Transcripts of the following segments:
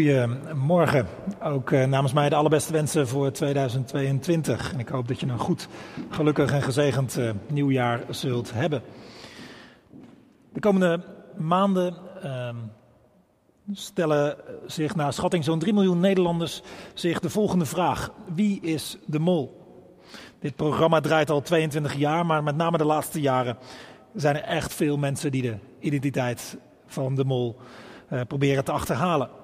Goedemorgen. Ook eh, namens mij de allerbeste wensen voor 2022. En ik hoop dat je een goed, gelukkig en gezegend uh, nieuwjaar zult hebben. De komende maanden uh, stellen zich naar schatting zo'n 3 miljoen Nederlanders zich de volgende vraag. Wie is de mol? Dit programma draait al 22 jaar, maar met name de laatste jaren zijn er echt veel mensen die de identiteit van de mol uh, proberen te achterhalen.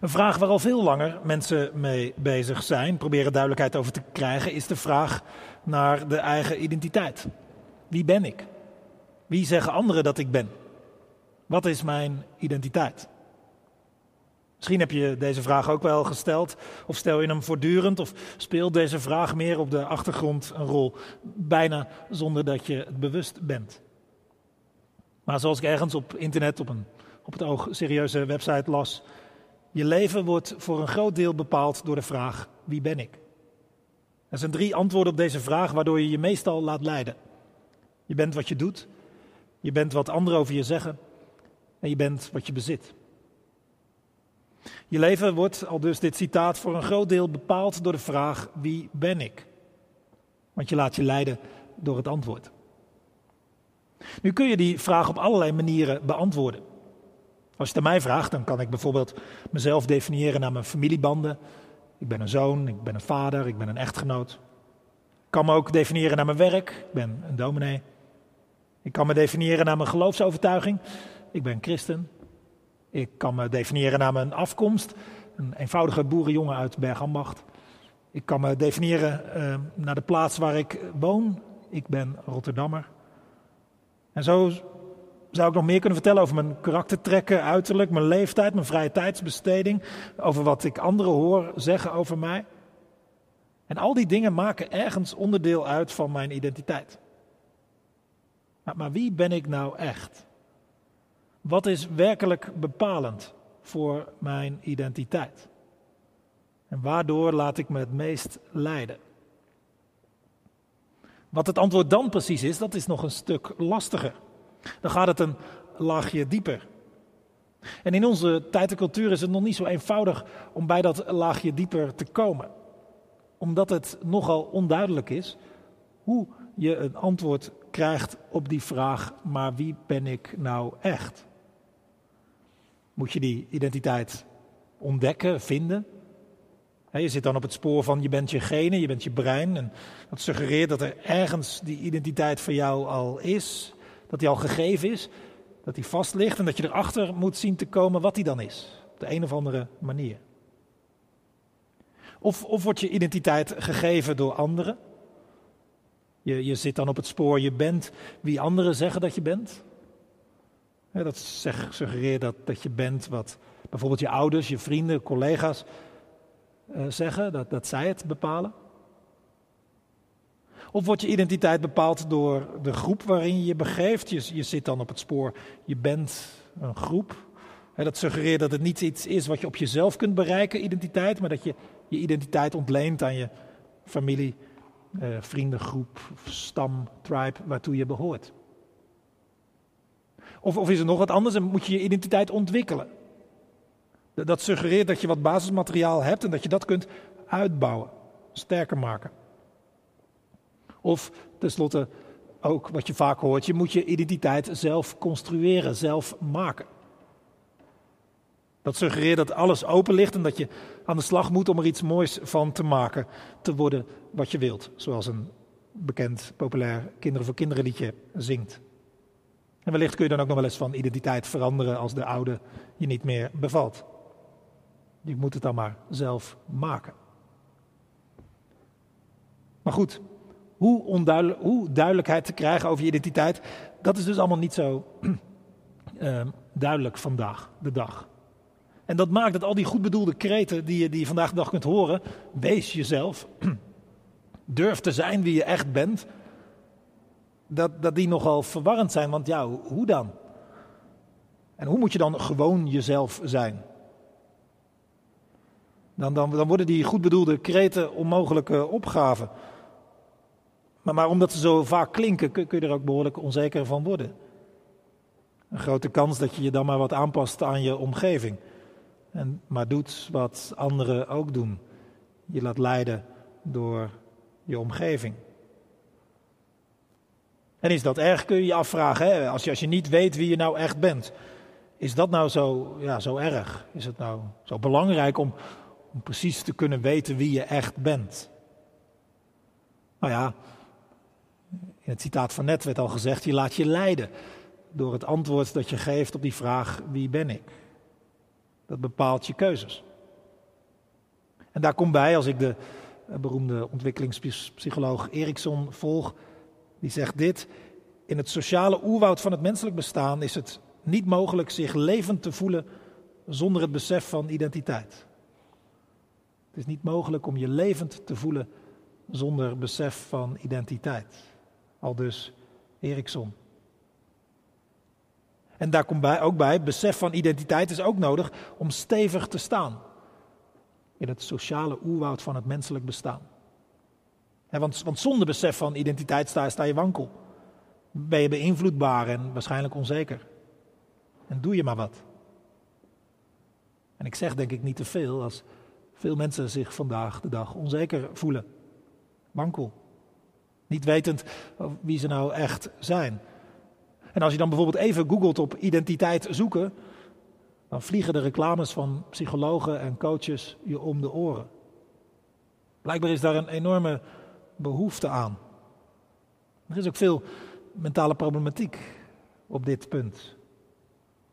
Een vraag waar al veel langer mensen mee bezig zijn, proberen duidelijkheid over te krijgen, is de vraag naar de eigen identiteit. Wie ben ik? Wie zeggen anderen dat ik ben? Wat is mijn identiteit? Misschien heb je deze vraag ook wel gesteld, of stel je hem voortdurend, of speelt deze vraag meer op de achtergrond een rol, bijna zonder dat je het bewust bent. Maar zoals ik ergens op internet op een op het oog serieuze website las, je leven wordt voor een groot deel bepaald door de vraag: wie ben ik? Er zijn drie antwoorden op deze vraag waardoor je je meestal laat leiden. Je bent wat je doet, je bent wat anderen over je zeggen en je bent wat je bezit. Je leven wordt, al dus dit citaat, voor een groot deel bepaald door de vraag: wie ben ik? Want je laat je leiden door het antwoord. Nu kun je die vraag op allerlei manieren beantwoorden. Als je het aan mij vraagt, dan kan ik bijvoorbeeld mezelf definiëren naar mijn familiebanden. Ik ben een zoon, ik ben een vader, ik ben een echtgenoot. Ik kan me ook definiëren naar mijn werk. Ik ben een dominee. Ik kan me definiëren naar mijn geloofsovertuiging. Ik ben christen. Ik kan me definiëren naar mijn afkomst. Een eenvoudige boerenjongen uit Bergambacht. Ik kan me definiëren uh, naar de plaats waar ik woon. Ik ben Rotterdammer. En zo zou ik nog meer kunnen vertellen over mijn karaktertrekken, uiterlijk, mijn leeftijd, mijn vrije tijdsbesteding, over wat ik anderen hoor zeggen over mij. En al die dingen maken ergens onderdeel uit van mijn identiteit. Maar, maar wie ben ik nou echt? Wat is werkelijk bepalend voor mijn identiteit? En waardoor laat ik me het meest leiden? Wat het antwoord dan precies is, dat is nog een stuk lastiger. Dan gaat het een laagje dieper. En in onze tijd en cultuur is het nog niet zo eenvoudig om bij dat laagje dieper te komen. Omdat het nogal onduidelijk is hoe je een antwoord krijgt op die vraag, maar wie ben ik nou echt? Moet je die identiteit ontdekken, vinden? Je zit dan op het spoor van je bent je gene, je bent je brein. En dat suggereert dat er ergens die identiteit voor jou al is dat die al gegeven is, dat die vast ligt en dat je erachter moet zien te komen wat die dan is. Op de een of andere manier. Of, of wordt je identiteit gegeven door anderen? Je, je zit dan op het spoor, je bent wie anderen zeggen dat je bent. dat suggereert dat, dat je bent wat bijvoorbeeld je ouders, je vrienden, collega's uh, zeggen, dat, dat zij het bepalen. Of wordt je identiteit bepaald door de groep waarin je je begeeft? Je, zit dan op het spoor, je bent een groep. dat suggereert dat het niet iets is wat je op jezelf kunt bereiken, identiteit, maar dat je je identiteit ontleent aan je familie, eh, vriendengroep, stam, tribe, waartoe je behoort. Of, of is er nog wat anders en moet je je identiteit ontwikkelen? Dat suggereert dat je wat basismateriaal hebt en dat je dat kunt uitbouwen, sterker maken. Of tenslotte ook wat je vaak hoort, je moet je identiteit zelf construeren, zelf maken. Dat suggereert dat alles open ligt en dat je aan de slag moet om er iets moois van te maken, te worden wat je wilt. Zoals een bekend, populair Kinderen voor Kinderen liedje zingt. En wellicht kun je dan ook nog wel eens van identiteit veranderen als de oude je niet meer bevalt. Je moet het dan maar zelf maken. Maar goed, hoe, hoe duidelijkheid te krijgen over je identiteit, dat is dus allemaal niet zo uh, duidelijk vandaag, de dag. En dat maakt dat al die goed bedoelde kreten die je, die vandaag de dag kunt horen, wees jezelf, durf te zijn wie je echt bent, dat, dat die nogal verwarrend zijn. Want ja, hoe dan? En hoe moet je dan gewoon jezelf zijn? Dan, dan, dan worden die goed bedoelde kreten onmogelijke opgaven. Maar, maar omdat ze zo vaak klinken, kun, je er ook behoorlijk onzeker van worden. Een grote kans dat je je dan maar wat aanpast aan je omgeving. en maar doet wat anderen ook doen. Je laat leiden door je omgeving. En is dat erg, kun je je afvragen, hè? Als, je, als je niet weet wie je nou echt bent. Is dat nou zo, ja, zo erg? Is het nou zo belangrijk om precies te kunnen weten wie je echt bent? Nou ja, in het citaat van net werd al gezegd, je laat je leiden door het antwoord dat je geeft op die vraag, wie ben ik? Dat bepaalt je keuzes. En daar komt bij, als ik de beroemde ontwikkelingspsycholoog Erikson volg, die zegt dit, in het sociale oerwoud van het menselijk bestaan is het niet mogelijk zich levend te voelen zonder het besef van identiteit. Het is niet mogelijk om je levend te voelen zonder besef van identiteit. Al dus Erikson. En daar komt bij, ook bij, besef van identiteit is ook nodig om stevig te staan. In het sociale oerwoud van het menselijk bestaan. want, want, zonder besef van identiteit sta, sta je wankel. Ben je beïnvloedbaar en waarschijnlijk onzeker. En doe je maar wat. En ik zeg denk ik niet te veel als veel mensen zich vandaag de dag onzeker voelen. Wankel. Niet wetend wie ze nou echt zijn. En als je dan bijvoorbeeld even googelt op identiteit zoeken, dan vliegen de reclames van psychologen en coaches je om de oren. Blijkbaar is daar een enorme behoefte aan. Er is ook veel mentale problematiek op dit punt,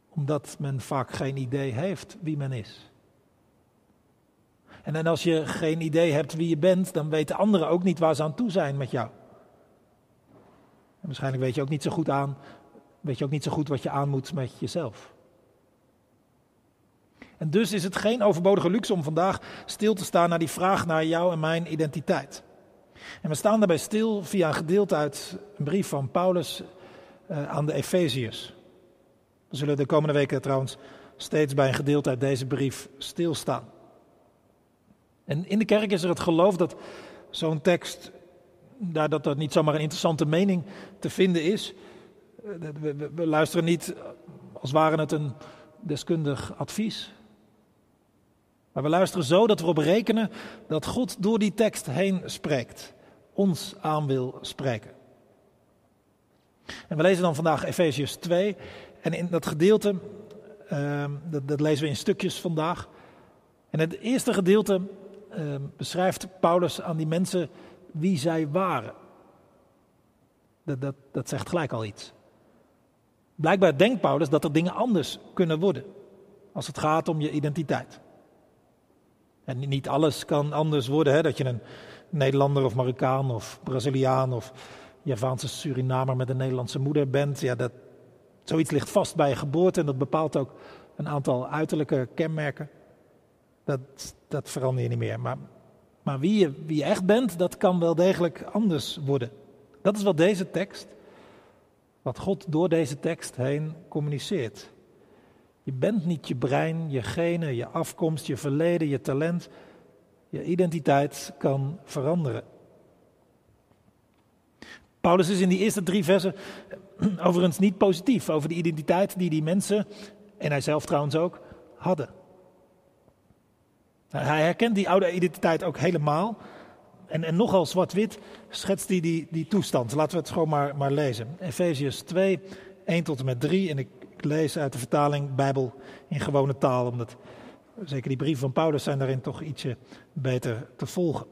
omdat men vaak geen idee heeft wie men is. En, als je geen idee hebt wie je bent, dan weten anderen ook niet waar ze aan toe zijn met jou. En waarschijnlijk weet je ook niet zo goed aan weet je ook niet zo goed wat je aan moet met jezelf. En dus is het geen overbodige luxe om vandaag stil te staan naar die vraag naar jou en mijn identiteit. En we staan daarbij stil via een gedeelte uit een brief van Paulus uh, aan de Efeziërs. We zullen de komende weken trouwens steeds bij een gedeelte uit deze brief stilstaan. En in de kerk is er het geloof dat zo'n tekst, dat dat niet zomaar een interessante mening te vinden is, we, luisteren niet als ware het een deskundig advies. Maar we luisteren zo dat we erop rekenen dat God door die tekst heen spreekt. Ons aan wil spreken. En we lezen dan vandaag Efeziërs 2. En in dat gedeelte, uh, dat, dat, lezen we in stukjes vandaag. En het eerste gedeelte uh, beschrijft Paulus aan die mensen wie zij waren. Dat, dat, dat zegt gelijk al iets. Blijkbaar denkt Paulus dat er dingen anders kunnen worden als het gaat om je identiteit. En niet alles kan anders worden, hè? dat je een Nederlander of Marokkaan of Braziliaan of Javaanse Surinamer met een Nederlandse moeder bent. Ja, dat, zoiets ligt vast bij je geboorte en dat bepaalt ook een aantal uiterlijke kenmerken. Dat, dat verander je niet meer. Maar, maar wie, je, wie echt bent, dat kan wel degelijk anders worden. Dat is wat deze tekst wat God door deze tekst heen communiceert. Je bent niet je brein, je genen, je afkomst, je verleden, je talent. Je identiteit kan veranderen. Paulus is in die eerste drie versen overigens niet positief over de identiteit die die mensen, en hij zelf trouwens ook, hadden. Hij herkent die oude identiteit ook helemaal. En, en nogal zwart-wit schetst hij die, die toestand. Laten we het gewoon maar, maar lezen. Efeziërs 2, 1 tot en met 3. En ik, ik lees uit de vertaling Bijbel in gewone taal, omdat zeker die brieven van Paulus zijn daarin toch ietsje beter te volgen.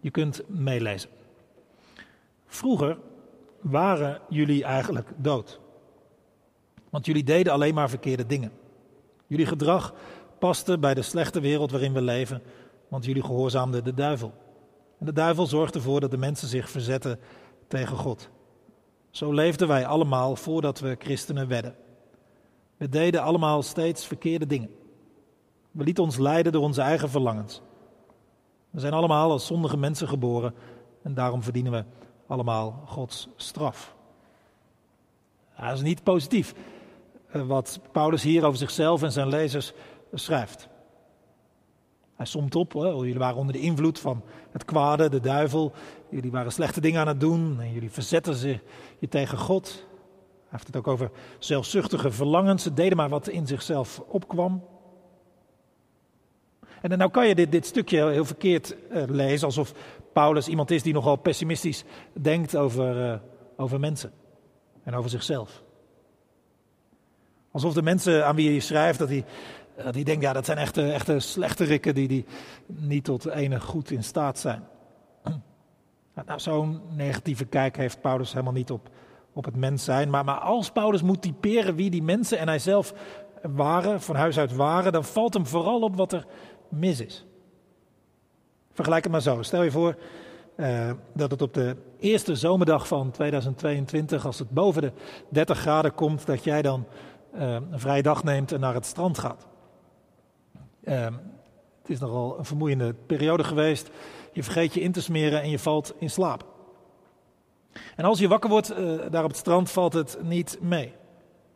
Je kunt meelezen. Vroeger waren jullie eigenlijk dood. Want jullie deden alleen maar verkeerde dingen. Jullie gedrag paste bij de slechte wereld waarin we leven, want jullie gehoorzaamden de duivel. En de duivel zorgt ervoor dat de mensen zich verzetten tegen God. Zo leefden wij allemaal voordat we christenen werden. We deden allemaal steeds verkeerde dingen. We lieten ons leiden door onze eigen verlangens. We zijn allemaal als zondige mensen geboren en daarom verdienen we allemaal Gods straf. Dat is niet positief eh, wat Paulus hier over zichzelf en zijn lezers schrijft. Hij somt op, jullie waren onder de invloed van het kwade, de duivel. Jullie waren slechte dingen aan het doen en jullie verzetten zich je tegen God. Hij heeft het ook over zelfzuchtige verlangens. Ze deden maar wat in zichzelf opkwam. En nou kan je dit, dit stukje heel verkeerd uh, lezen, alsof Paulus iemand is die nogal pessimistisch denkt over, uh, over mensen en over zichzelf. Alsof de mensen aan wie hij schrijft, dat hij, hij denkt, ja, dat zijn echte, echte slechterikken die, die niet tot enig goed in staat zijn. Nou, zo'n negatieve kijk heeft Paulus helemaal niet op, op het mens zijn. Maar, maar als Paulus moet typeren wie die mensen en hij zelf waren, van huis uit waren, dan valt hem vooral op wat er mis is. Vergelijk het maar zo. Stel je voor uh, dat het op de eerste zomerdag van 2022, als het boven de 30 graden komt, dat jij dan uh, een vrije dag neemt en naar het strand gaat. Uh, het is nogal een vermoeiende periode geweest. Je vergeet je in te smeren en je valt in slaap. En als je wakker wordt daar op het strand, valt het niet mee.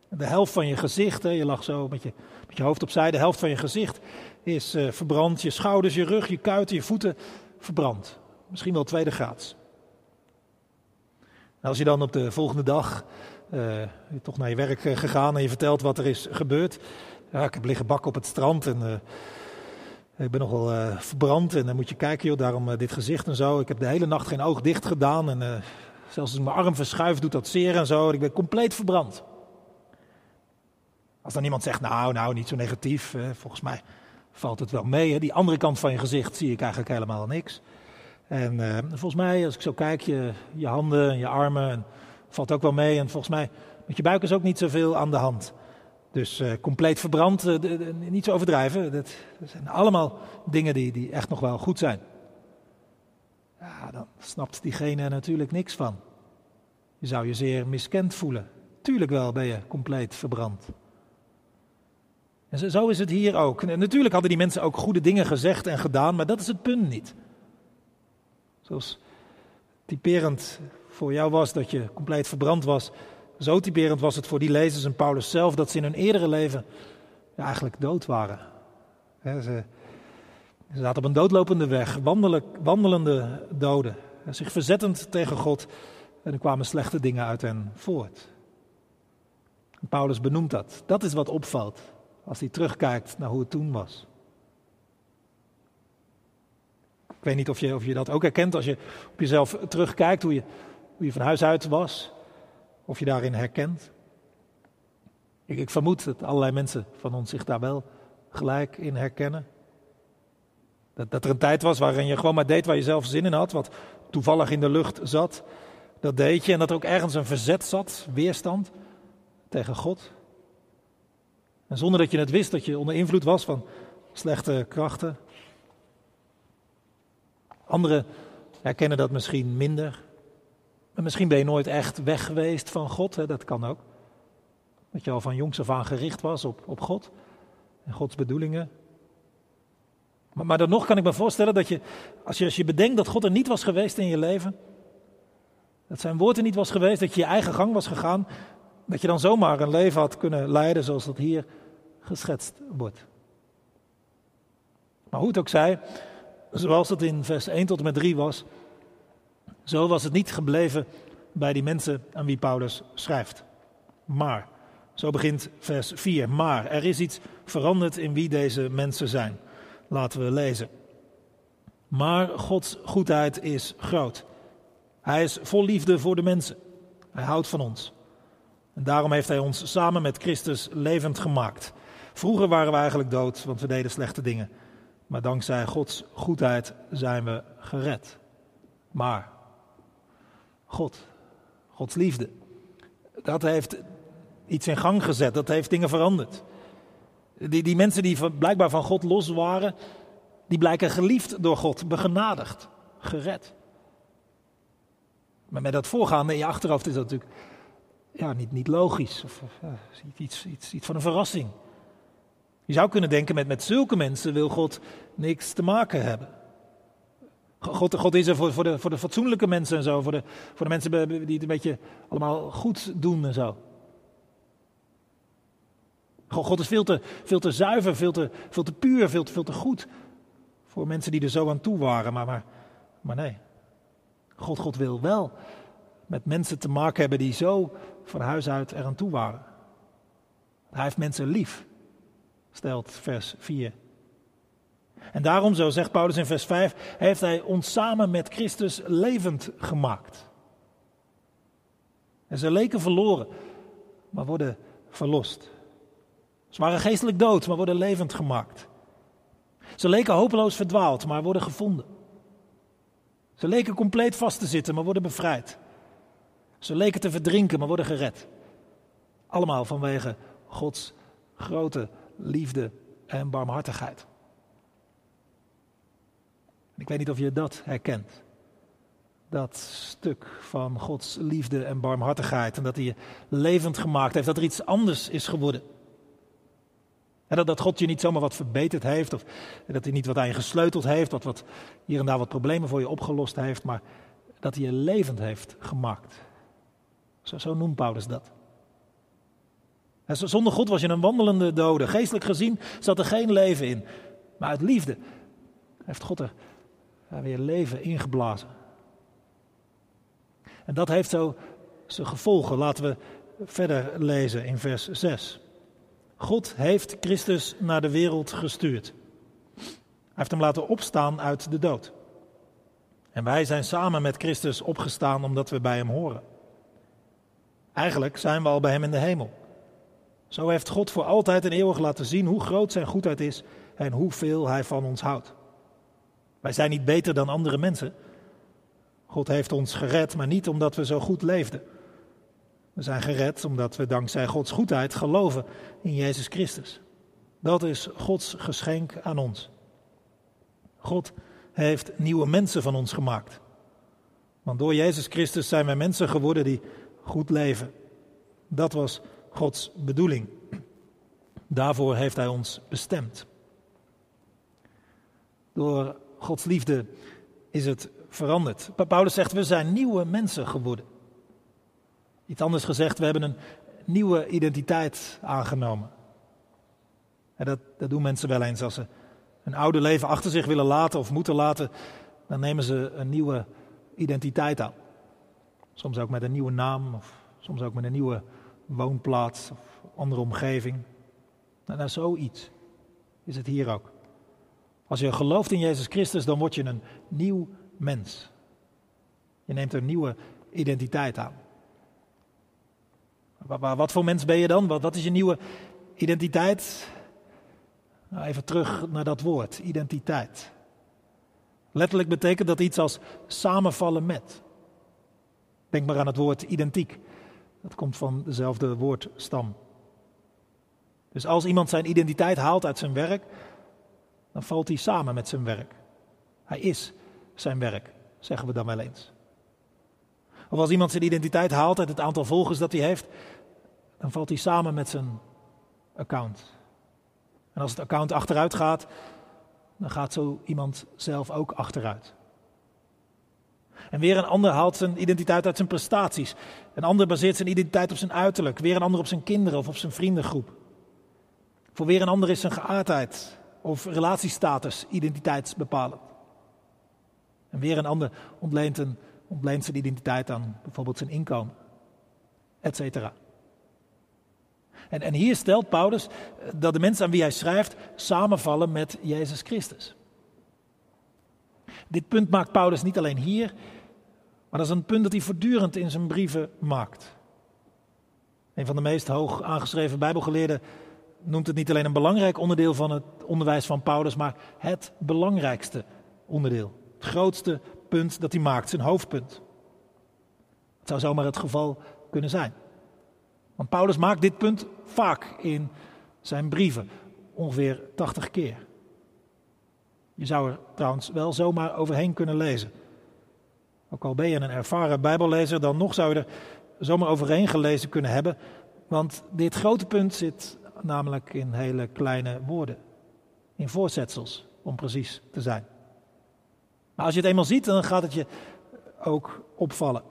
De helft van je gezicht, hè, je lag zo met je, met je hoofd opzij, de helft van je gezicht is uh, verbrand. Je schouders, je rug, je kuiten, je voeten verbrand. Misschien wel tweede graads. als je dan op de volgende dag uh, toch naar je werk gegaan en je vertelt wat er is gebeurd. Ja, ik heb liggen bakken op het strand en ik ben nogal verbrand. En dan moet je kijken, joh, daarom dit gezicht en zo. Ik heb de hele nacht geen oog dicht gedaan en zelfs als ik mijn arm verschuif doet dat zeer en zo. Ik ben compleet verbrand. Als dan iemand zegt, nou, nou, niet zo negatief, volgens mij valt het wel mee. Hè? Die andere kant van je gezicht zie ik eigenlijk helemaal niks. En uh, volgens mij, als ik zo kijk, je, je handen en je armen, en, valt ook wel mee. En volgens mij, met je buik is ook niet zoveel aan de hand. Dus uh, compleet verbrand, de, niet zo overdrijven. Dat, zijn allemaal dingen die, die echt nog wel goed zijn. Ja, dan snapt diegene natuurlijk niks van. Je zou je zeer miskend voelen. Tuurlijk wel ben je compleet verbrand. En zo is het hier ook. Natuurlijk hadden die mensen ook goede dingen gezegd en gedaan, maar dat is het punt niet. Zoals typerend voor jou was dat je compleet verbrand was, zo typerend was het voor die lezers en Paulus zelf dat ze in hun eerdere leven eigenlijk dood waren. ze, ze zaten op een doodlopende weg, wandelende doden, zich verzettend tegen God en er kwamen slechte dingen uit hen voort. Paulus benoemt dat. Dat is wat opvalt als hij terugkijkt naar hoe het toen was. Ik weet niet of je, of je dat ook herkent als je op jezelf terugkijkt, hoe je, hoe je van huis uit was, of je daarin herkent. Ik, ik vermoed dat allerlei mensen van ons zich daar wel gelijk in herkennen. Dat, dat er een tijd was waarin je gewoon maar deed waar je zelf zin in had, wat toevallig in de lucht zat. Dat deed je en dat er ook ergens een verzet zat, weerstand tegen God. En zonder dat je het wist dat je onder invloed was van slechte krachten. Anderen herkennen dat misschien minder. Maar misschien ben je nooit echt weg geweest van God, hè? dat kan ook. Dat je al van jongs af aan gericht was op, op God en Gods bedoelingen. Maar, maar dan nog kan ik me voorstellen dat je als, je, als je bedenkt dat God er niet was geweest in je leven, dat zijn woord er niet was geweest, dat je je eigen gang was gegaan, dat je dan zomaar een leven had kunnen leiden zoals dat hier geschetst wordt. Maar hoe het ook zij, zoals het in vers 1 tot en met 3 was, zo was het niet gebleven bij die mensen aan wie Paulus schrijft. Maar, zo begint vers 4, maar er is iets veranderd in wie deze mensen zijn. Laten we lezen. Maar Gods goedheid is groot. Hij is vol liefde voor de mensen. Hij houdt van ons. En daarom heeft Hij ons samen met Christus levend gemaakt. Vroeger waren we eigenlijk dood, want we deden slechte dingen. Maar dankzij Gods goedheid zijn we gered. Maar God, Gods liefde, dat heeft iets in gang gezet, dat heeft dingen veranderd. Die, die mensen die blijkbaar van God los waren, die blijken geliefd door God, begenadigd, gered. Maar met dat voorgaande in je achterhoofd is dat natuurlijk ja, niet, niet logisch. Of, iets, iets, iets van een verrassing. Je zou kunnen denken, met, met zulke mensen wil God niks te maken hebben. God, God is er voor, de, voor de fatsoenlijke mensen en zo, voor de, voor de mensen die het een beetje allemaal goed doen en zo. God is veel te, veel te zuiver, veel te, veel te puur, veel te, veel te goed voor mensen die er zo aan toe waren. Maar, maar, maar nee, God, God wil wel met mensen te maken hebben die zo van huis uit eraan toe waren. Hij heeft mensen lief, stelt vers 4. En daarom, zo zegt Paulus in vers 5, heeft hij ons samen met Christus levend gemaakt. En ze leken verloren, maar worden verlost. Ze waren geestelijk dood, maar worden levend gemaakt. Ze leken hopeloos verdwaald, maar worden gevonden. Ze leken compleet vast te zitten, maar worden bevrijd. Ze leken te verdrinken, maar worden gered. Allemaal vanwege Gods grote liefde en barmhartigheid. Ik weet niet of je dat herkent. Dat stuk van Gods liefde en barmhartigheid. En dat hij je levend gemaakt heeft. Dat er iets anders is geworden. En dat, God je niet zomaar wat verbeterd heeft. Of dat hij niet wat aan je gesleuteld heeft. Wat, wat hier en daar wat problemen voor je opgelost heeft. Maar dat hij je levend heeft gemaakt. Zo, zo noemt Paulus dat. Zonder God was je een wandelende dode. Geestelijk gezien zat er geen leven in. Maar uit liefde heeft God er weer leven ingeblazen. En dat heeft zo zijn gevolgen. Laten we verder lezen in vers 6. God heeft Christus naar de wereld gestuurd. Hij heeft hem laten opstaan uit de dood. En wij zijn samen met Christus opgestaan omdat we bij hem horen. Eigenlijk zijn we al bij hem in de hemel. Zo heeft God voor altijd en eeuwig laten zien hoe groot zijn goedheid is en hoeveel hij van ons houdt. Wij zijn niet beter dan andere mensen. God heeft ons gered, maar niet omdat we zo goed leefden. We zijn gered omdat we dankzij Gods goedheid geloven in Jezus Christus. Dat is Gods geschenk aan ons. God heeft nieuwe mensen van ons gemaakt. Want door Jezus Christus zijn wij mensen geworden die goed leven. Dat was Gods bedoeling. Daarvoor heeft Hij ons bestemd. Door Gods liefde is het veranderd. Paulus zegt, we zijn nieuwe mensen geworden. Iets anders gezegd, we hebben een nieuwe identiteit aangenomen. En dat, dat doen mensen wel eens als ze een oude leven achter zich willen laten of moeten laten. Dan nemen ze een nieuwe identiteit aan. Soms ook met een nieuwe naam of soms ook met een nieuwe woonplaats of andere omgeving. Nou, nou zoiets is het hier ook. Als je gelooft in Jezus Christus, dan word je een nieuw mens. Je neemt een nieuwe identiteit aan. Wat voor mens ben je dan? Wat is je nieuwe identiteit? Nou, even terug naar dat woord, identiteit. Letterlijk betekent dat iets als samenvallen met. Denk maar aan het woord identiek. Dat komt van dezelfde woordstam. Dus als iemand zijn identiteit haalt uit zijn werk, dan valt hij samen met zijn werk. Hij is zijn werk, zeggen we dan wel eens. Of als iemand zijn identiteit haalt uit het aantal volgers dat hij heeft, dan valt hij samen met zijn account. En als het account achteruit gaat, dan gaat zo iemand zelf ook achteruit. En weer een ander haalt zijn identiteit uit zijn prestaties. Een ander baseert zijn identiteit op zijn uiterlijk. Weer een ander op zijn kinderen of op zijn vriendengroep. Voor weer een ander is zijn geaardheid of relatiestatus identiteitsbepalend. En weer een ander ontleent, een, ontleent zijn identiteit aan bijvoorbeeld zijn inkomen, et cetera. En, en hier stelt Paulus dat de mensen aan wie hij schrijft samenvallen met Jezus Christus. Dit punt maakt Paulus niet alleen hier, maar dat is een punt dat hij voortdurend in zijn brieven maakt. Een van de meest hoog aangeschreven Bijbelgeleerden noemt het niet alleen een belangrijk onderdeel van het onderwijs van Paulus, maar het belangrijkste onderdeel. Het grootste punt dat hij maakt, zijn hoofdpunt. Het zou zomaar het geval kunnen zijn. Want Paulus maakt dit punt vaak in zijn brieven, ongeveer 80 keer. Je zou er trouwens wel zomaar overheen kunnen lezen. Ook al ben je een ervaren Bijbellezer, dan nog zou je er zomaar overheen gelezen kunnen hebben. Want dit grote punt zit namelijk in hele kleine woorden. In voorzetsels, om precies te zijn. Maar als je het eenmaal ziet, dan gaat het je ook opvallen.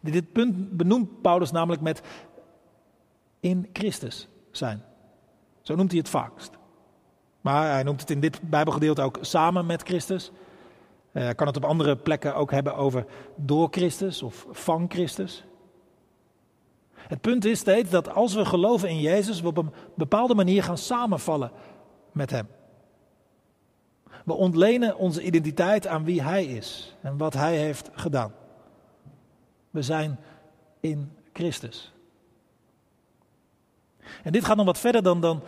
Dit punt benoemt Paulus namelijk met in Christus zijn. Zo noemt hij het vaakst. Maar hij noemt het in dit Bijbelgedeelte ook samen met Christus. Eh, hij kan het op andere plekken ook hebben over door Christus of van Christus. Het punt is steeds dat als we geloven in Jezus, we op een bepaalde manier gaan samenvallen met Hem. We ontlenen onze identiteit aan wie Hij is en wat Hij heeft gedaan. We zijn in Christus. En dit gaat nog wat verder dan, dan,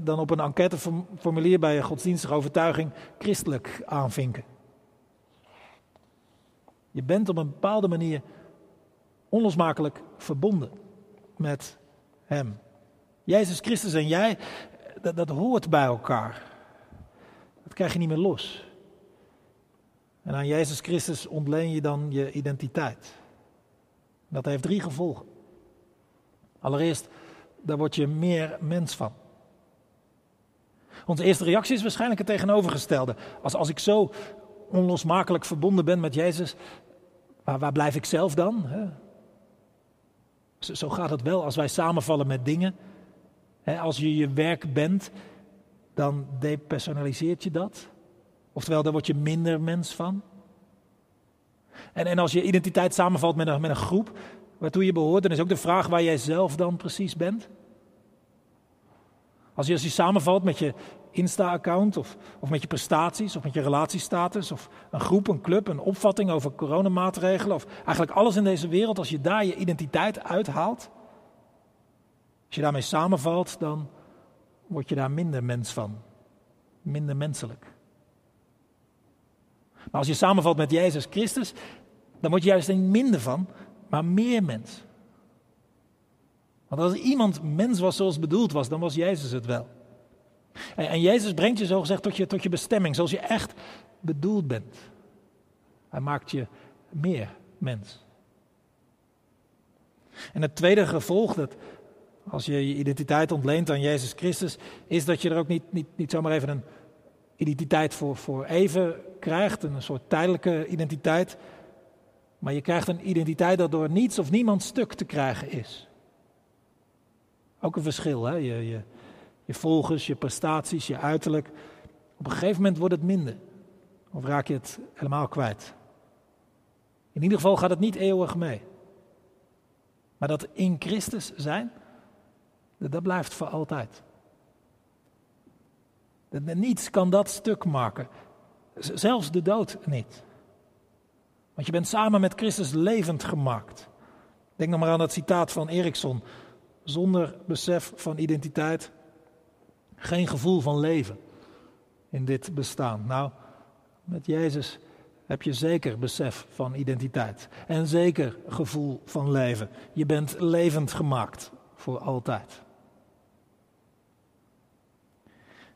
dan op een enquêteformulier bij een godsdienstige overtuiging christelijk aanvinken. Je bent op een bepaalde manier onlosmakelijk verbonden met Hem. Jezus Christus en jij, dat, dat hoort bij elkaar. Dat krijg je niet meer los. En aan Jezus Christus ontleen je dan je identiteit. Dat heeft drie gevolgen. Allereerst, daar word je meer mens van. Onze eerste reactie is waarschijnlijk het tegenovergestelde. Als, als ik zo onlosmakelijk verbonden ben met Jezus, waar, waar blijf ik zelf dan? Zo, gaat het wel als wij samenvallen met dingen. als je je werk bent, dan depersonaliseert je dat. Oftewel, daar word je minder mens van. En, en als je identiteit samenvalt met een, met een groep waartoe je behoort, dan is ook de vraag waar jij zelf dan precies bent. Als je, als je samenvalt met je Insta-account of, of met je prestaties of met je relatiestatus of een groep, een club, een opvatting over coronamaatregelen of eigenlijk alles in deze wereld, als je daar je identiteit uithaalt, als je daarmee samenvalt, dan word je daar minder mens van, minder menselijk. Maar als je samenvalt met Jezus Christus, dan word je juist niet minder van, maar meer mens. Want als iemand mens was zoals bedoeld was, dan was Jezus het wel. En, Jezus brengt je zogezegd tot je, tot je bestemming, zoals je echt bedoeld bent. Hij maakt je meer mens. En het tweede gevolg, dat als je je identiteit ontleent aan Jezus Christus, is dat je er ook niet, niet, niet zomaar even een identiteit voor, voor even krijgt, een soort tijdelijke identiteit. Maar je krijgt een identiteit dat door niets of niemand stuk te krijgen is. Ook een verschil, hè? Je, je, je volgers, je prestaties, je uiterlijk. Op een gegeven moment wordt het minder. Of raak je het helemaal kwijt. In ieder geval gaat het niet eeuwig mee. Maar dat in Christus zijn, dat blijft voor altijd. Niets kan dat stuk maken. Zelfs de dood niet. Want je bent samen met Christus levend gemaakt. Denk nog maar aan dat citaat van Erickson. Zonder besef van identiteit, geen gevoel van leven in dit bestaan. Nou, met Jezus heb je zeker besef van identiteit en zeker gevoel van leven. Je bent levend gemaakt voor altijd.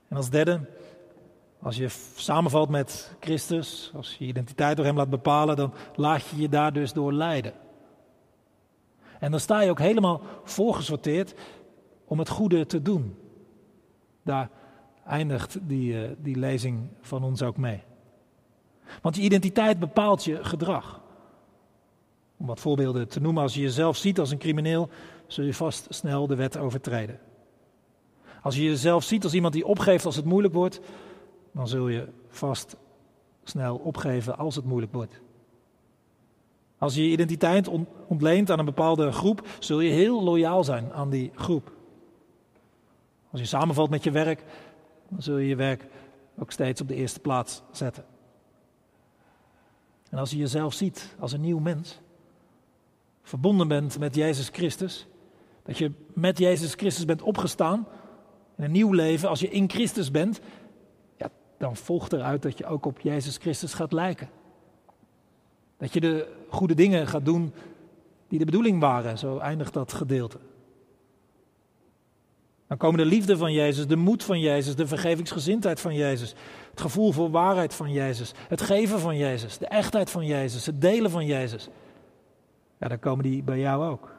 En als derde, als je samenvalt met Christus, als je je identiteit door Hem laat bepalen, dan laat je je daar dus door leiden. En dan sta je ook helemaal voorgesorteerd om het goede te doen. Daar eindigt die, uh, die lezing van ons ook mee. Want je identiteit bepaalt je gedrag. Om wat voorbeelden te noemen, als je jezelf ziet als een crimineel, zul je vast snel de wet overtreden. Als je jezelf ziet als iemand die opgeeft als het moeilijk wordt, dan zul je vast snel opgeven als het moeilijk wordt. Als je je identiteit ontleent aan een bepaalde groep, zul je heel loyaal zijn aan die groep. Als je samenvalt met je werk, dan zul je je werk ook steeds op de eerste plaats zetten. En als je jezelf ziet als een nieuw mens, verbonden bent met Jezus Christus, dat je met Jezus Christus bent opgestaan in een nieuw leven, als je in Christus bent, ja, dan volgt eruit dat je ook op Jezus Christus gaat lijken. Dat je de goede dingen gaat doen die de bedoeling waren, zo eindigt dat gedeelte. Dan komen de liefde van Jezus, de moed van Jezus, de vergevingsgezindheid van Jezus, het gevoel voor waarheid van Jezus, het geven van Jezus, de echtheid van Jezus, het delen van Jezus. Ja, dan komen die bij jou ook.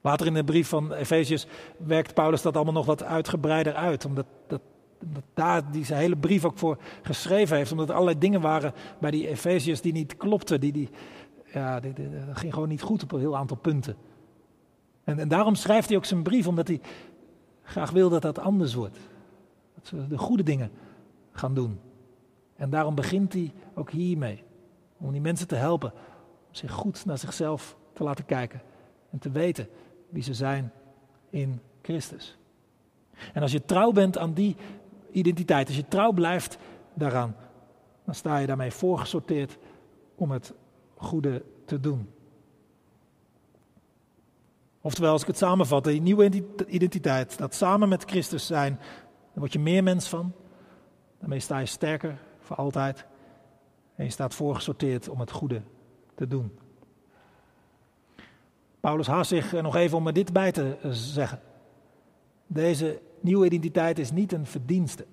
Later in de brief van Efeziërs werkt Paulus dat allemaal nog wat uitgebreider uit, omdat dat, daar die zijn hele brief ook voor geschreven heeft, omdat er allerlei dingen waren bij die Efeziërs die niet klopten, die, die, ja, dat ging gewoon niet goed op een heel aantal punten. En, en daarom schrijft hij ook zijn brief, omdat hij graag wil dat dat anders wordt. Dat ze de goede dingen gaan doen. En daarom begint hij ook hiermee. Om die mensen te helpen om zich goed naar zichzelf te laten kijken. En te weten wie ze zijn in Christus. En als je trouw bent aan die identiteit, als je trouw blijft daaraan, dan sta je daarmee voorgesorteerd om het goede te doen. Oftewel, als ik het samenvat, die nieuwe identiteit, dat samen met Christus zijn, dan word je meer mens van. Daarmee sta je sterker voor altijd. En je staat voorgesorteerd om het goede te doen. Paulus haast zich nog even om er dit bij te zeggen. Deze nieuwe identiteit is niet een verdienste.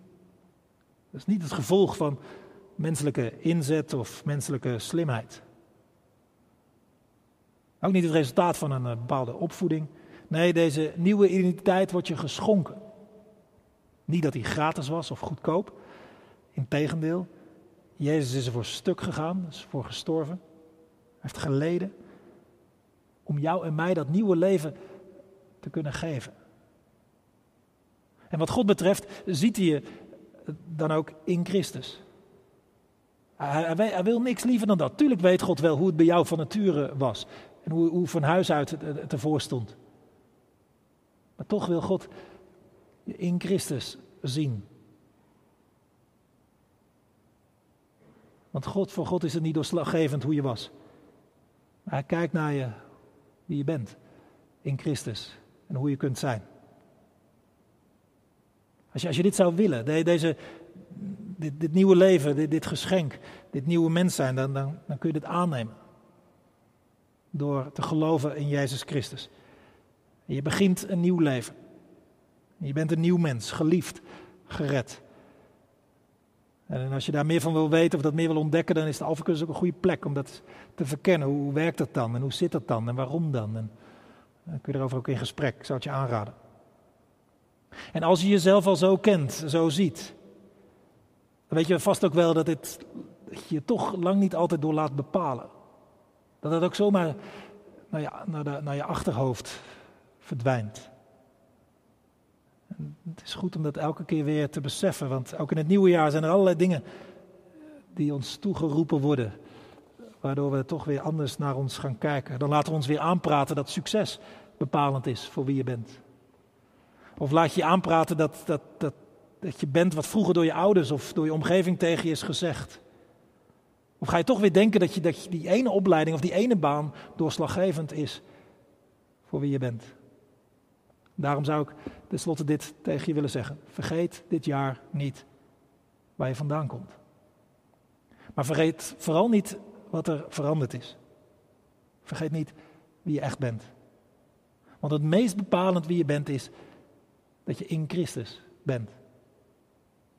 Dat is niet het gevolg van menselijke inzet of menselijke slimheid. Ook niet het resultaat van een eh, bepaalde opvoeding. Nee, deze nieuwe identiteit wordt je geschonken. Niet dat hij gratis was of goedkoop. Integendeel, Jezus is er voor stuk gegaan, is voor gestorven. Hij heeft geleden om jou en mij dat nieuwe leven te kunnen geven. En wat God betreft ziet hij je dan ook in Christus. Hij, hij, wil niks liever dan dat. Tuurlijk weet God wel hoe het bij jou van nature was. En hoe, van huis uit het ervoor stond. Maar toch wil God je in Christus zien. Want God, voor God is het niet doorslaggevend hoe je was. Maar hij kijkt naar je, wie je bent in Christus en hoe je kunt zijn. Als je, als je dit zou willen, deze, dit, nieuwe leven, dit, dit, geschenk, dit nieuwe mens zijn, dan, dan, dan kun je dit aannemen. Door te geloven in Jezus Christus. Je begint een nieuw leven. Je bent een nieuw mens, geliefd, gered. En als je daar meer van wil weten of dat meer wil ontdekken, dan is de Alpha ook een goede plek om dat te verkennen. Hoe werkt dat dan en hoe zit dat dan en waarom dan? En dan kun je erover ook in gesprek, ik zou het je aanraden. En als je jezelf al zo kent, zo ziet, dan weet je vast ook wel dat, dit, je toch lang niet altijd door laat bepalen. Dat het ook zomaar naar je, naar, naar je achterhoofd verdwijnt. het is goed om dat elke keer weer te beseffen, want ook in het nieuwe jaar zijn er allerlei dingen die ons toegeroepen worden, waardoor we toch weer anders naar ons gaan kijken. Dan laten we ons weer aanpraten dat succes bepalend is voor wie je bent. Of laat je aanpraten dat, dat, dat, dat je bent wat vroeger door je ouders of door je omgeving tegen je is gezegd. Of ga je toch weer denken dat, je, dat die ene opleiding of die ene baan doorslaggevend is voor wie je bent. Daarom zou ik tenslotte dit tegen je willen zeggen. Vergeet dit jaar niet waar je vandaan komt. Maar vergeet vooral niet wat er veranderd is. Vergeet niet wie je echt bent. Want het meest bepalend wie je bent is dat je in Christus bent.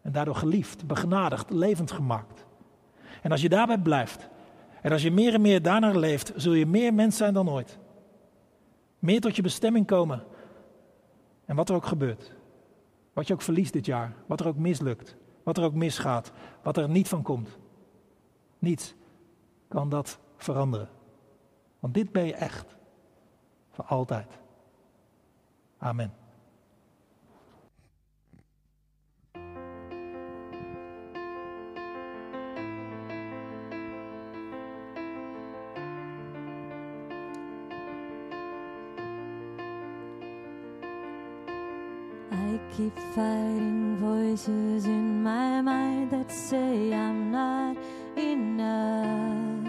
En daardoor geliefd, begenadigd, levend gemaakt. En als je daarbij blijft, en als je meer en meer daarnaar leeft, zul je meer mens zijn dan ooit. Meer tot je bestemming komen. En wat er ook gebeurt. Wat je ook verliest dit jaar, wat er ook mislukt, wat er ook misgaat, wat er niet van komt. Niets kan dat veranderen. Want dit ben je echt. Voor altijd. Amen. Keep fighting voices in my mind that say I'm not enough.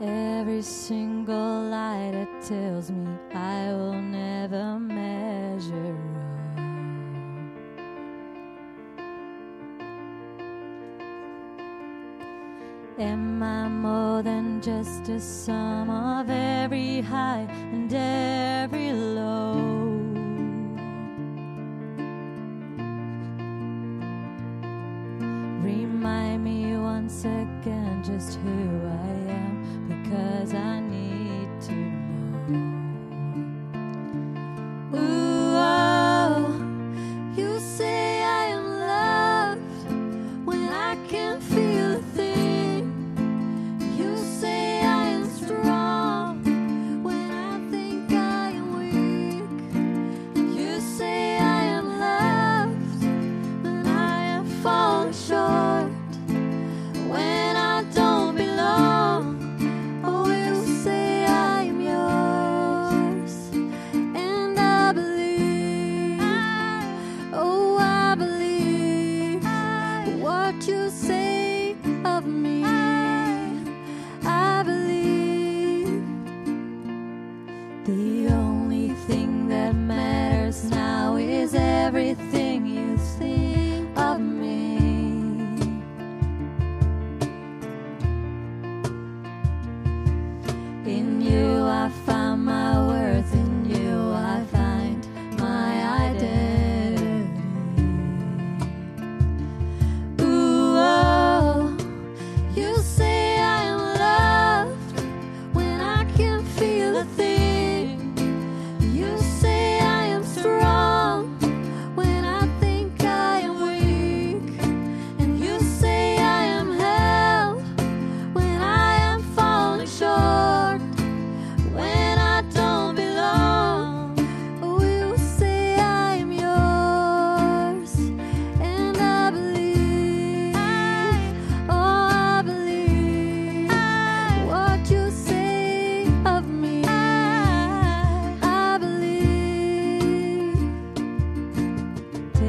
Every single lie that tells me I will never measure up. Am I more than just a sum of every high and every low?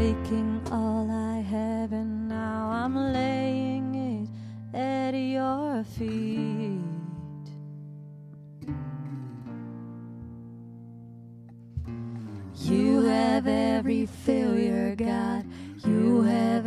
Taking all I have and now I'm laying it at your feet. You have every failure, God. You have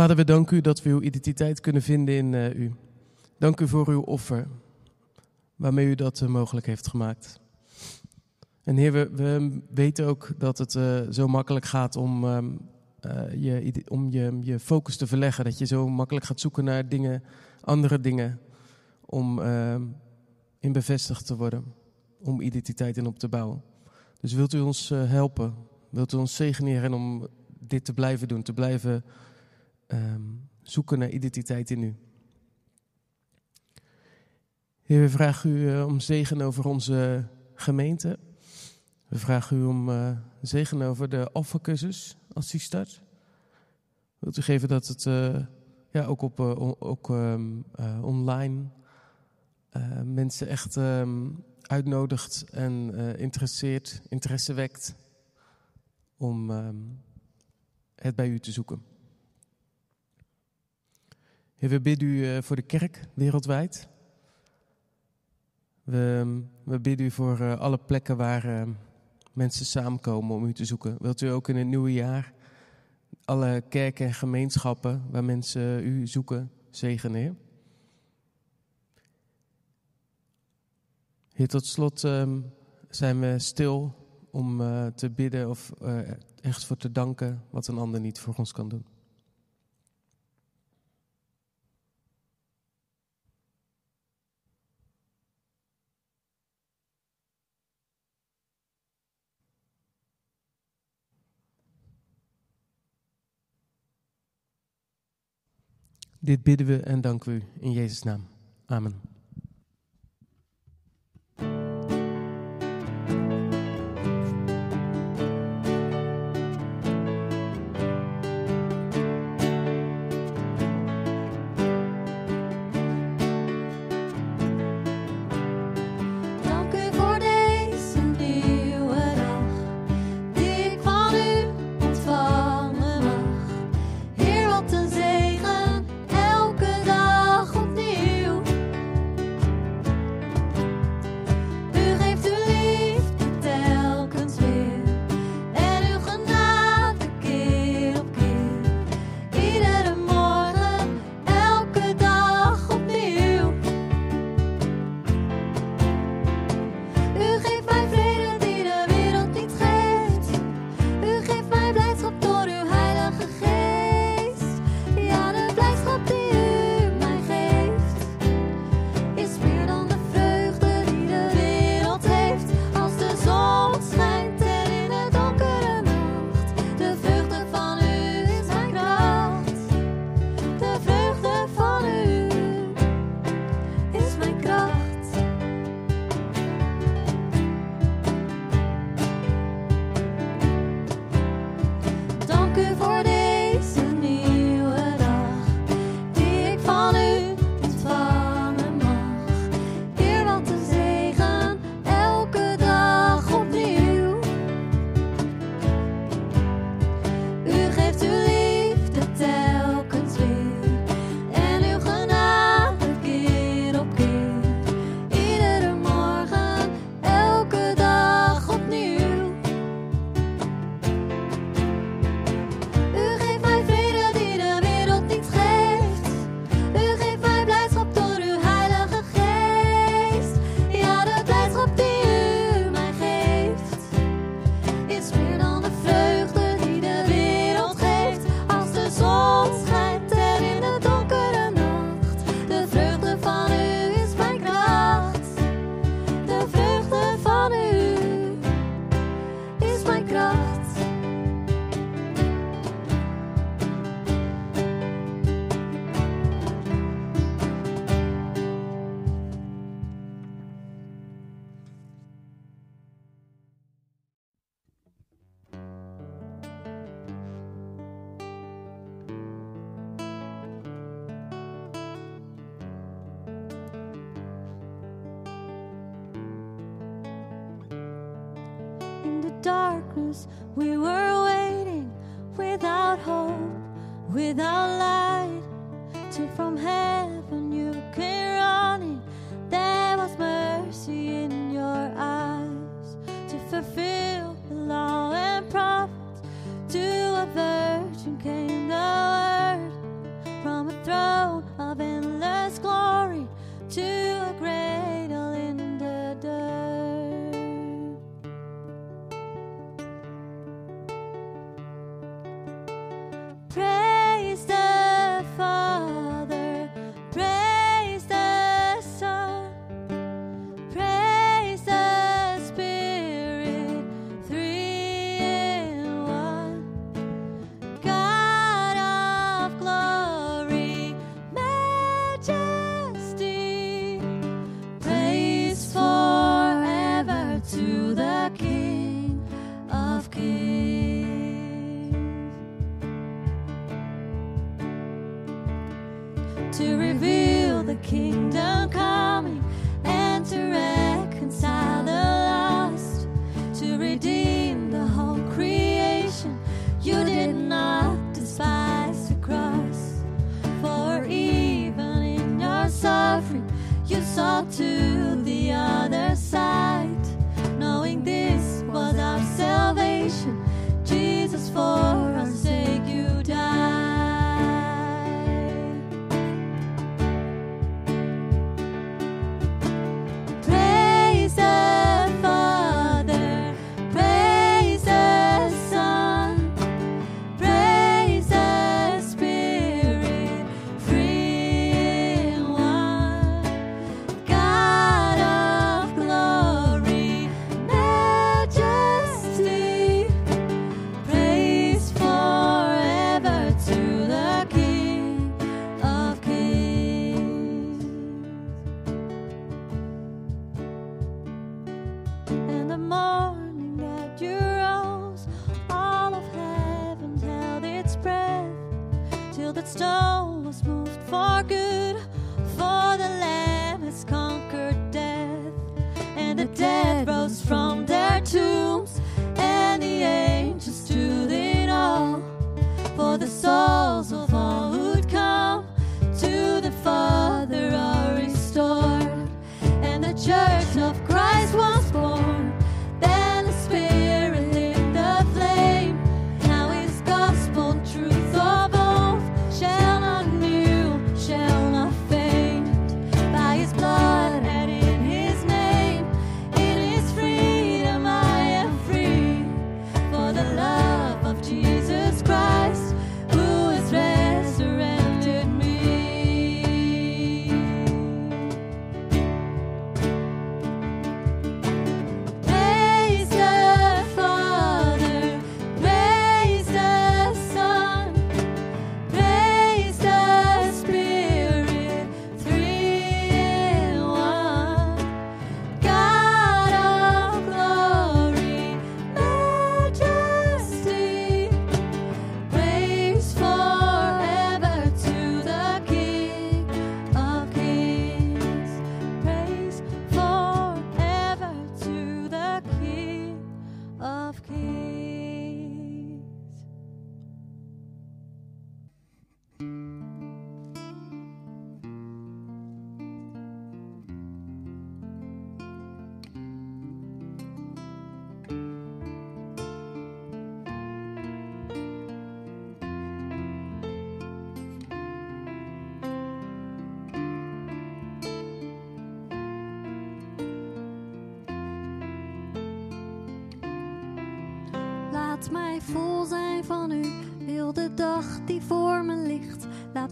Vader, we danken u dat we uw identiteit kunnen vinden in eh, u. Dank u voor uw offer, waarmee u dat eh, mogelijk heeft gemaakt. En Heer, we, we weten ook dat het eh, zo makkelijk gaat om, ehm, eh, je, om je, je focus te verleggen. Dat je zo makkelijk gaat zoeken naar dingen, andere dingen, om ehm, in bevestigd te worden. Om identiteit in op te bouwen. Dus wilt u ons helpen? Wilt u ons zegenen, Heer, en om dit te blijven doen, te blijven ehm, zoeken naar identiteit in u. Heer, we vragen u eh, om zegen over onze gemeente. We vragen u om eh, zegen over de Alpha-cursus als die start. Wilt u geven dat het eh, ja, ook, op, ook ehm, eh, online mensen echt ehm, uitnodigt en interesseert, interesse wekt om het bij u te zoeken. We bidden u eh, voor de kerk wereldwijd. We, we bidden u voor eh, alle plekken waar eh, mensen samenkomen om u te zoeken. Wilt u ook in het nieuwe jaar alle kerken en gemeenschappen waar mensen u zoeken zegenen, Heer? Tot slot ehm, zijn we stil om eh, te bidden of eh, echt voor te danken wat een ander niet voor ons kan doen. Dit bidden we en danken we u in Jezus' naam. Amen.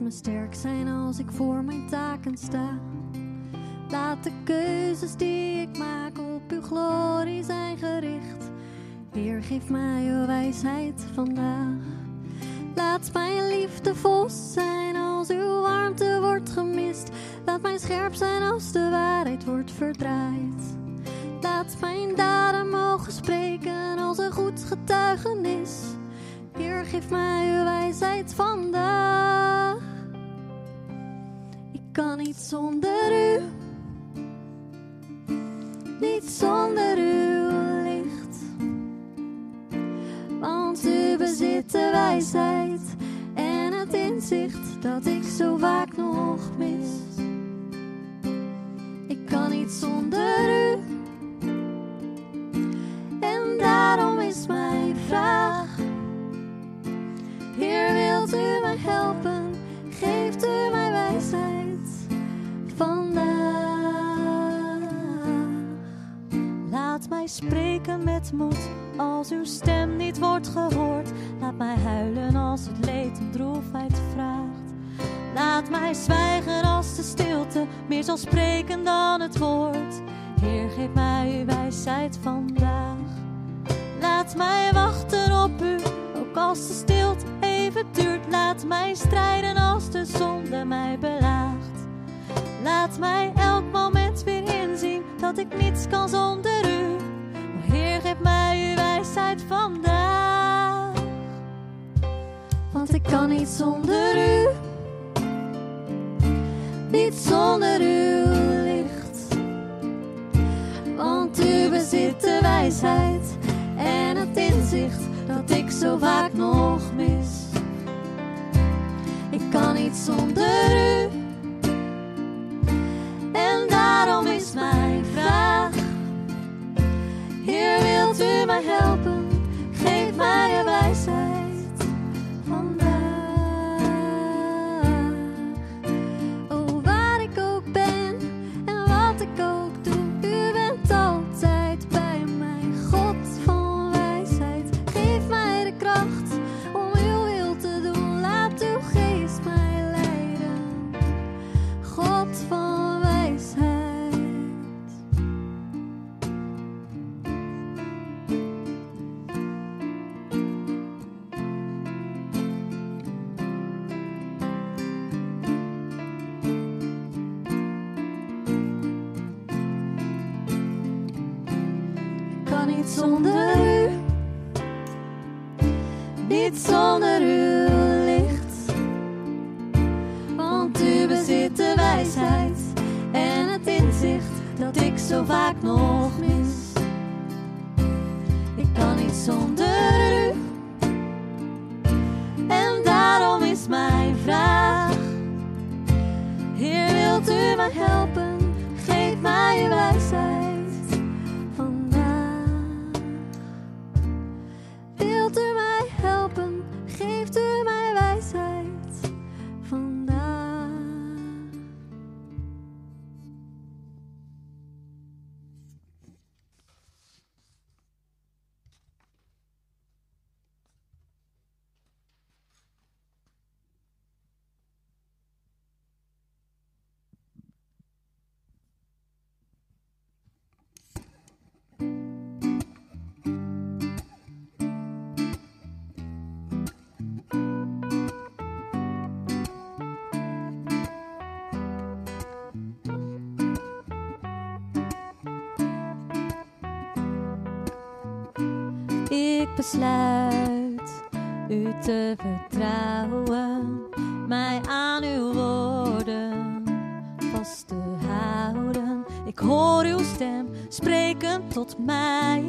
me sterk zijn als ik voor mijn taken sta. Laat de keuzes die ik maak op uw glorie zijn gericht. Heer, geef mij uw wijsheid vandaag. Laat mijn liefde vol zijn als uw warmte wordt gemist. Laat mijn scherp zijn als de waarheid wordt verdraaid. Laat mijn daden mogen spreken als een goed getuigenis. Heer, geef mij uw wijsheid vandaag. Ik kan niet zonder u. Niet zonder uw licht. Want u bezit de wijsheid en het inzicht dat ik zo vaak nog mis. Ik kan niet zonder u. met moed als uw stem niet wordt gehoord. Laat mij huilen als het leed en droefheid vraagt. Laat mij zwijgen als de stilte meer zal spreken dan het woord. Heer, geef mij uw wijsheid vandaag. Laat mij wachten op u, ook als de stilte even duurt. Laat mij strijden als de zonde mij belaagt. Laat mij elk moment weer inzien dat ik niets kan zonder u. Geef mij uw wijsheid vandaag. Want ik kan niet zonder u. Niet zonder uw licht. Want u bezit de wijsheid en het inzicht dat ik zo vaak nog mis. Ik kan niet zonder u. En daarom is mijn vraag: Heer, wilt u Ik besluit u te vertrouwen, mij aan uw woorden vast te houden. Ik hoor uw stem spreken tot mij.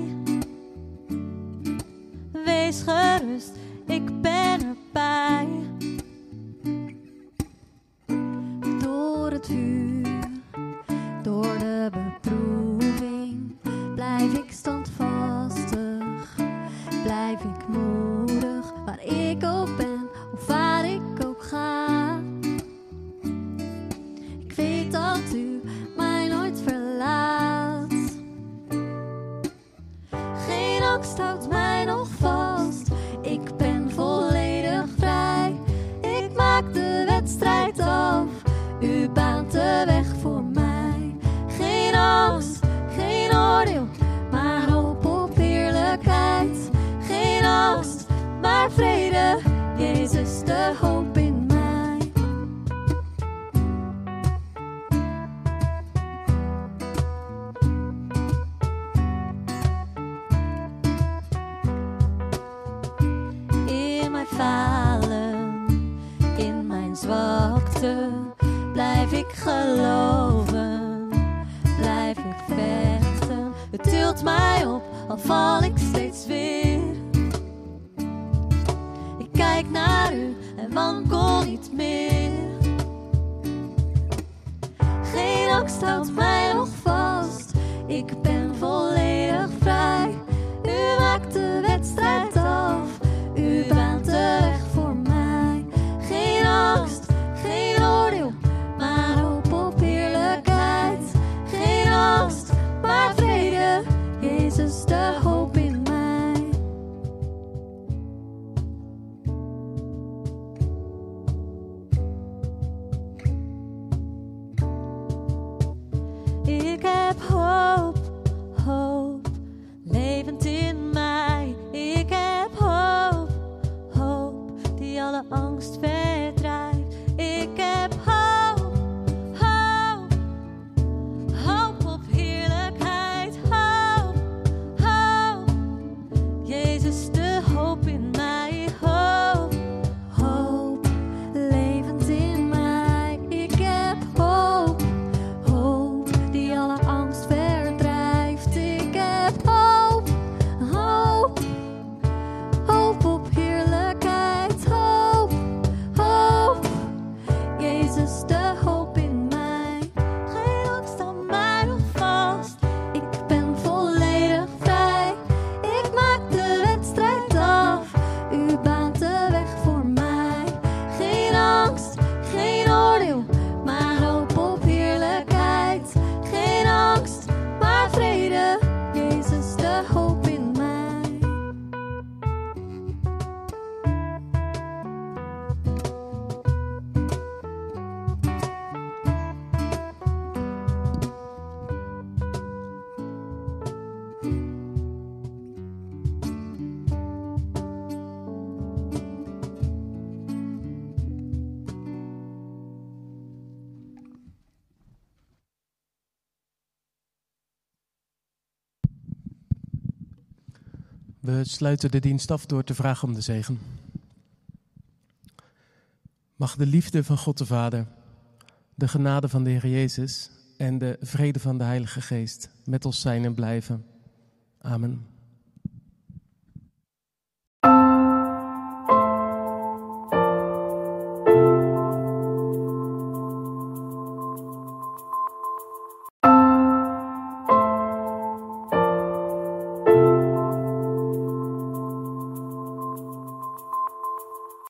Wees gerust, Mij op, al val ik steeds weer. ik naar u en wankel niet meer. Geen angst houdt mij nog vast, ik ben Sluiten de dienst af door te vragen om de zegen. Mag de liefde van God de Vader, de genade van de Heer Jezus en de vrede van de Heilige Geest met ons zijn en blijven. Amen.